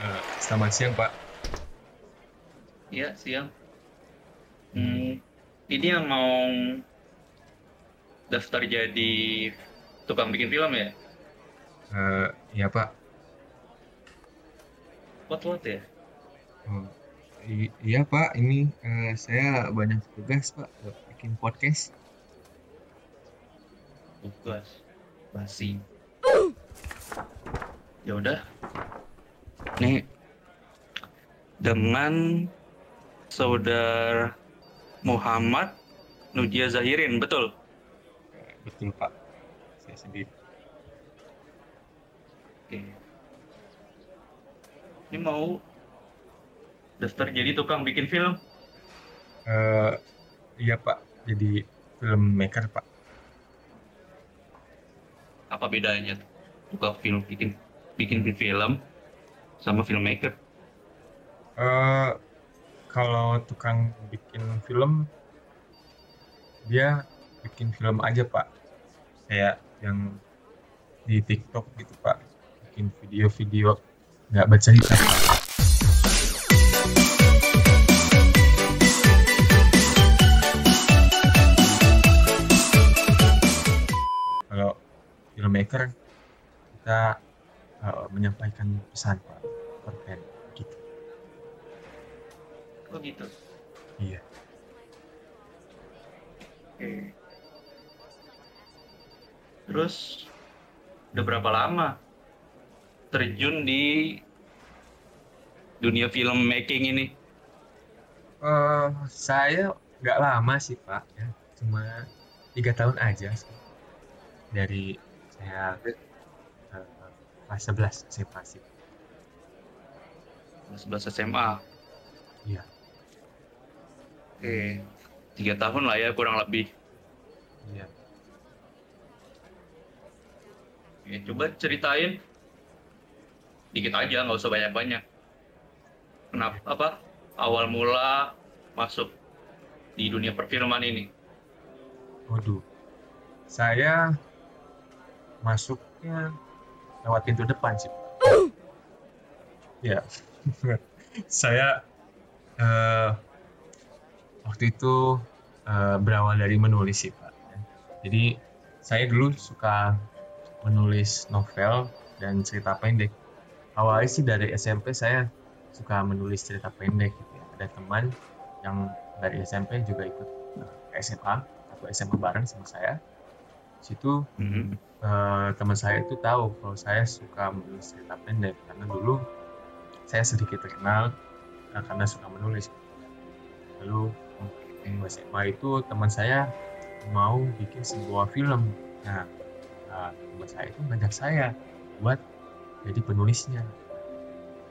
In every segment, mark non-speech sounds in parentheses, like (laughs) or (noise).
Eh, selamat siang Pak. Iya, siang. Hmm, ini yang mau daftar jadi tukang bikin film ya? Eh, iya Pak. What-what ya? Oh, iya Pak, ini eh, saya banyak tugas Pak buat bikin podcast. Tugas. Basi. Ya udah. Nih, dengan saudara Muhammad Nujia Zahirin, betul? Betul Pak, saya sendiri. Oke. Ini mau daftar jadi tukang bikin film? Eh, iya Pak, jadi filmmaker Pak. apa bedanya tukang film bikin bikin film sama filmmaker Eh, kalau tukang bikin film, dia bikin film aja Pak. Kayak yang di TikTok gitu Pak, bikin video-video nggak bercerita Pak. Kalau filmmaker kita eh, menyampaikan pesan Pak, konten gitu. oh gitu Iya. oke terus udah berapa lama terjun di dunia filmmaking ini Eh, saya nggak lama sih Pak, ya. cuma tiga tahun aja sih. dari saya eh, kelas 11 SMA sih. kelas 11 SMA Iya. oke tiga tahun lah ya kurang lebih Iya. Oke, coba ceritain dikit aja nggak usah banyak-banyak kenapa apa awal mula masuk di dunia perfilman ini Waduh, saya masuknya lewat pintu depan sih. Ya, (laughs) saya eh, waktu itu eh, berawal dari menulis sih Pak. Jadi saya dulu suka menulis novel dan cerita pendek. Awalnya sih dari SMP saya suka menulis cerita pendek gitu ya. Ada teman yang dari SMP juga ikut eh, SMA atau SMA bareng sama saya. Di situ Mhm. eh, teman saya itu tahu kalau saya suka menulis cerita pendek karena dulu saya sedikit terkenal eh, karena suka menulis. Lalu di SMA itu teman saya mau bikin sebuah film. Nah, eh, teman saya itu ngajak saya buat jadi penulisnya.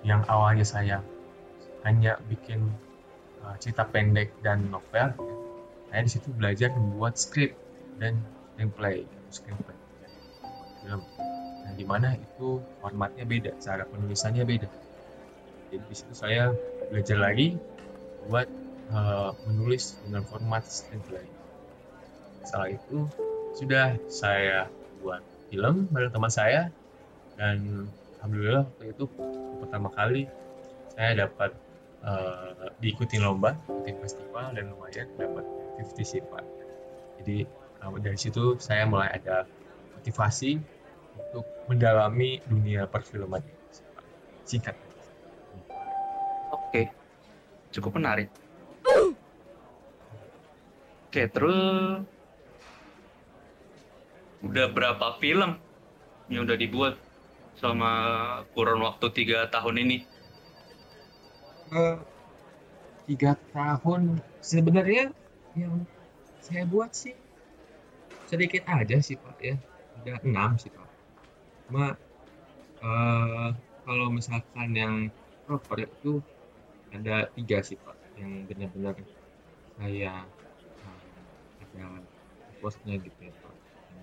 Yang awalnya saya hanya bikin eh, cerita pendek dan novel, ya, saya di situ belajar membuat skrip dan screenplay, screenplay film. Nah, di mana itu formatnya beda, cara penulisannya beda. Jadi di situ saya belajar lagi buat eh, menulis dengan format screenplay. Setelah itu sudah saya buat film bareng teman saya dan alhamdulillah waktu itu pertama kali saya dapat eh, diikuti lomba, ikutin festival dan lumayan dapat 50 sih Pak. Jadi eh, dari situ saya mulai ada motivasi untuk mendalami dunia perfilman. Singkat. Oke, cukup menarik. Oke, terus udah berapa film yang udah dibuat selama kurun waktu tiga tahun ini? Eh, tiga tahun sebenarnya yang saya buat sih sedikit aja sih Pak ya. Ada enam sih Pak. Cuma eh, kalau misalkan yang proper itu ada tiga sih Pak yang benar-benar saya eh, ada postnya gitu ya Pak.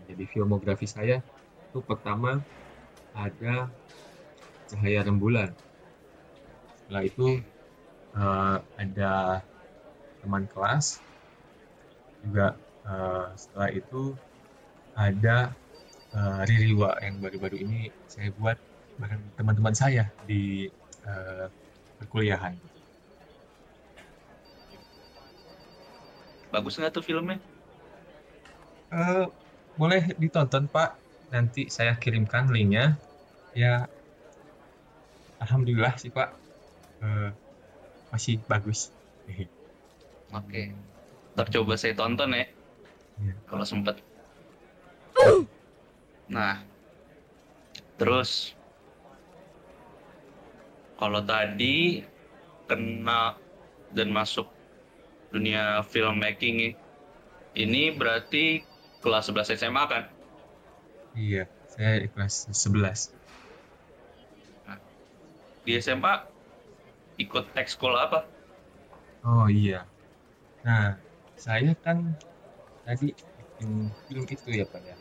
Jadi filmografi saya itu pertama ada Cahaya Rembulan. Setelah itu uh, ada teman kelas juga uh, setelah itu ada uh, Ririwa yang baru-baru ini saya buat bareng teman-teman saya di uh, perkuliahan. Bagus nggak tuh filmnya? Uh, boleh ditonton Pak. Nanti saya kirimkan linknya. Ya, alhamdulillah sih Pak. Uh, masih bagus. Oke. Okay. Ntar coba saya tonton ya. ya. Kalau sempet. Nah, terus kalau tadi kena dan masuk dunia filmmaking ini berarti kelas 11 SMA kan? Iya, saya di kelas 11. Nah, di SMA ikut ekskul apa? Oh iya. Nah, saya kan tadi bikin film itu ya Pak ya.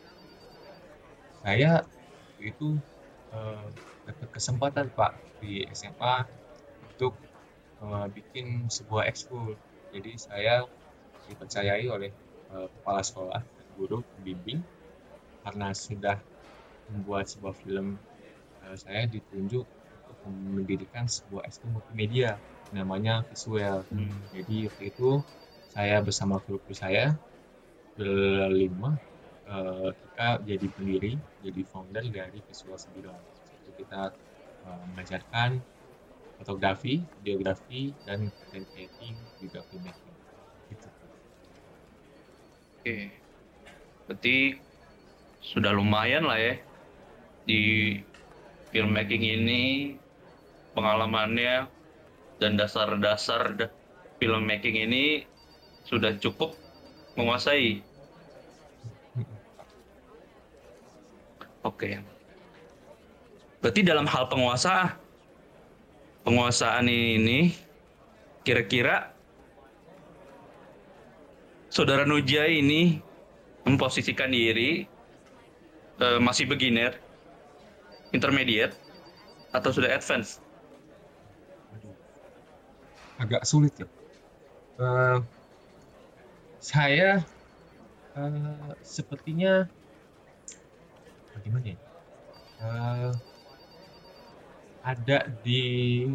Saya itu uh, dapat kesempatan Pak di SMA untuk uh, bikin sebuah ekskul jadi saya dipercayai oleh uh, kepala sekolah dan guru pembimbing karena sudah membuat sebuah film uh, saya ditunjuk untuk mendirikan sebuah ekskul multimedia namanya visual hmm. jadi waktu itu saya bersama guru-guru saya berlima uh, kita jadi pendiri jadi founder dari visual 9 itu kita uh, mengajarkan fotografi, videografi, dan content creating juga filmmaking. Gitu. Oke, berarti sudah lumayan lah ya di filmmaking ini pengalamannya dan dasar-dasar filmmaking ini sudah cukup menguasai. Oke. Berarti dalam hal penguasa penguasaan ini kira-kira saudara Nuja ini memposisikan diri uh, masih beginner, intermediate, atau sudah advance? Agak sulit ya. Uh, saya uh, sepertinya bagaimana ya? Uh, ada di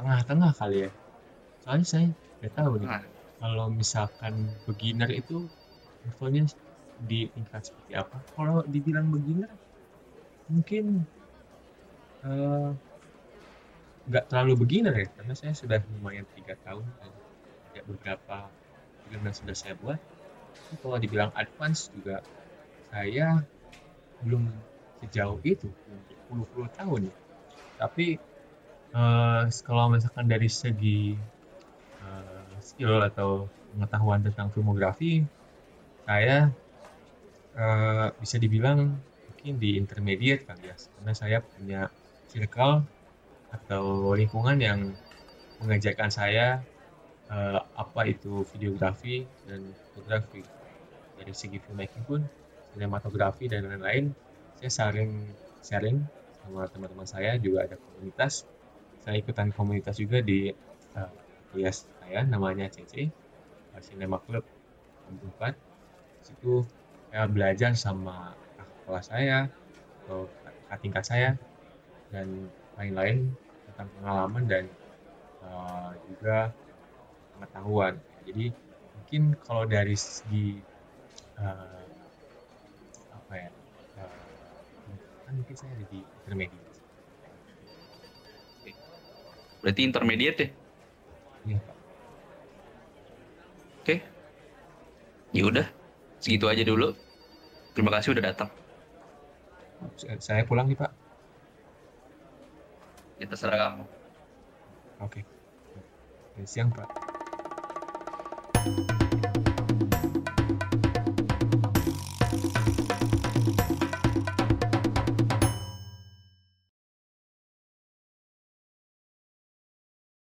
tengah-tengah kali ya soalnya saya nggak tahu nih nah. kalau misalkan beginner itu levelnya di tingkat seperti apa kalau dibilang beginner mungkin uh, nggak terlalu beginner ya karena saya sudah lumayan tiga tahun dan ada beberapa film yang sudah saya buat tapi kalau dibilang advance juga saya belum sejauh itu berpuluh-puluh tahun ya. Tapi uh, kalau misalkan dari segi uh, skill atau pengetahuan tentang filmografi, saya uh, bisa dibilang mungkin di intermediate kali ya, karena saya punya circle atau lingkungan yang mengajarkan saya uh, apa itu videografi dan fotografi. Dari segi filmmaking pun, sinematografi dan lain-lain, saya saling sharing sama teman-teman saya juga ada komunitas. Saya ikutan komunitas juga di uh, saya namanya CC Cinema Club 4 situ saya belajar sama kelas saya atau kakak tingkat saya dan lain-lain tentang pengalaman dan uh, juga pengetahuan. Jadi mungkin kalau dari segi uh, apa ya kan mungkin saya di intermediate. Berarti intermediate ya? Iya pak. Oke. Ya udah segitu aja dulu. Terima kasih udah datang. Saya pulang nih pak. Ya terserah kamu. Oke. Siang pak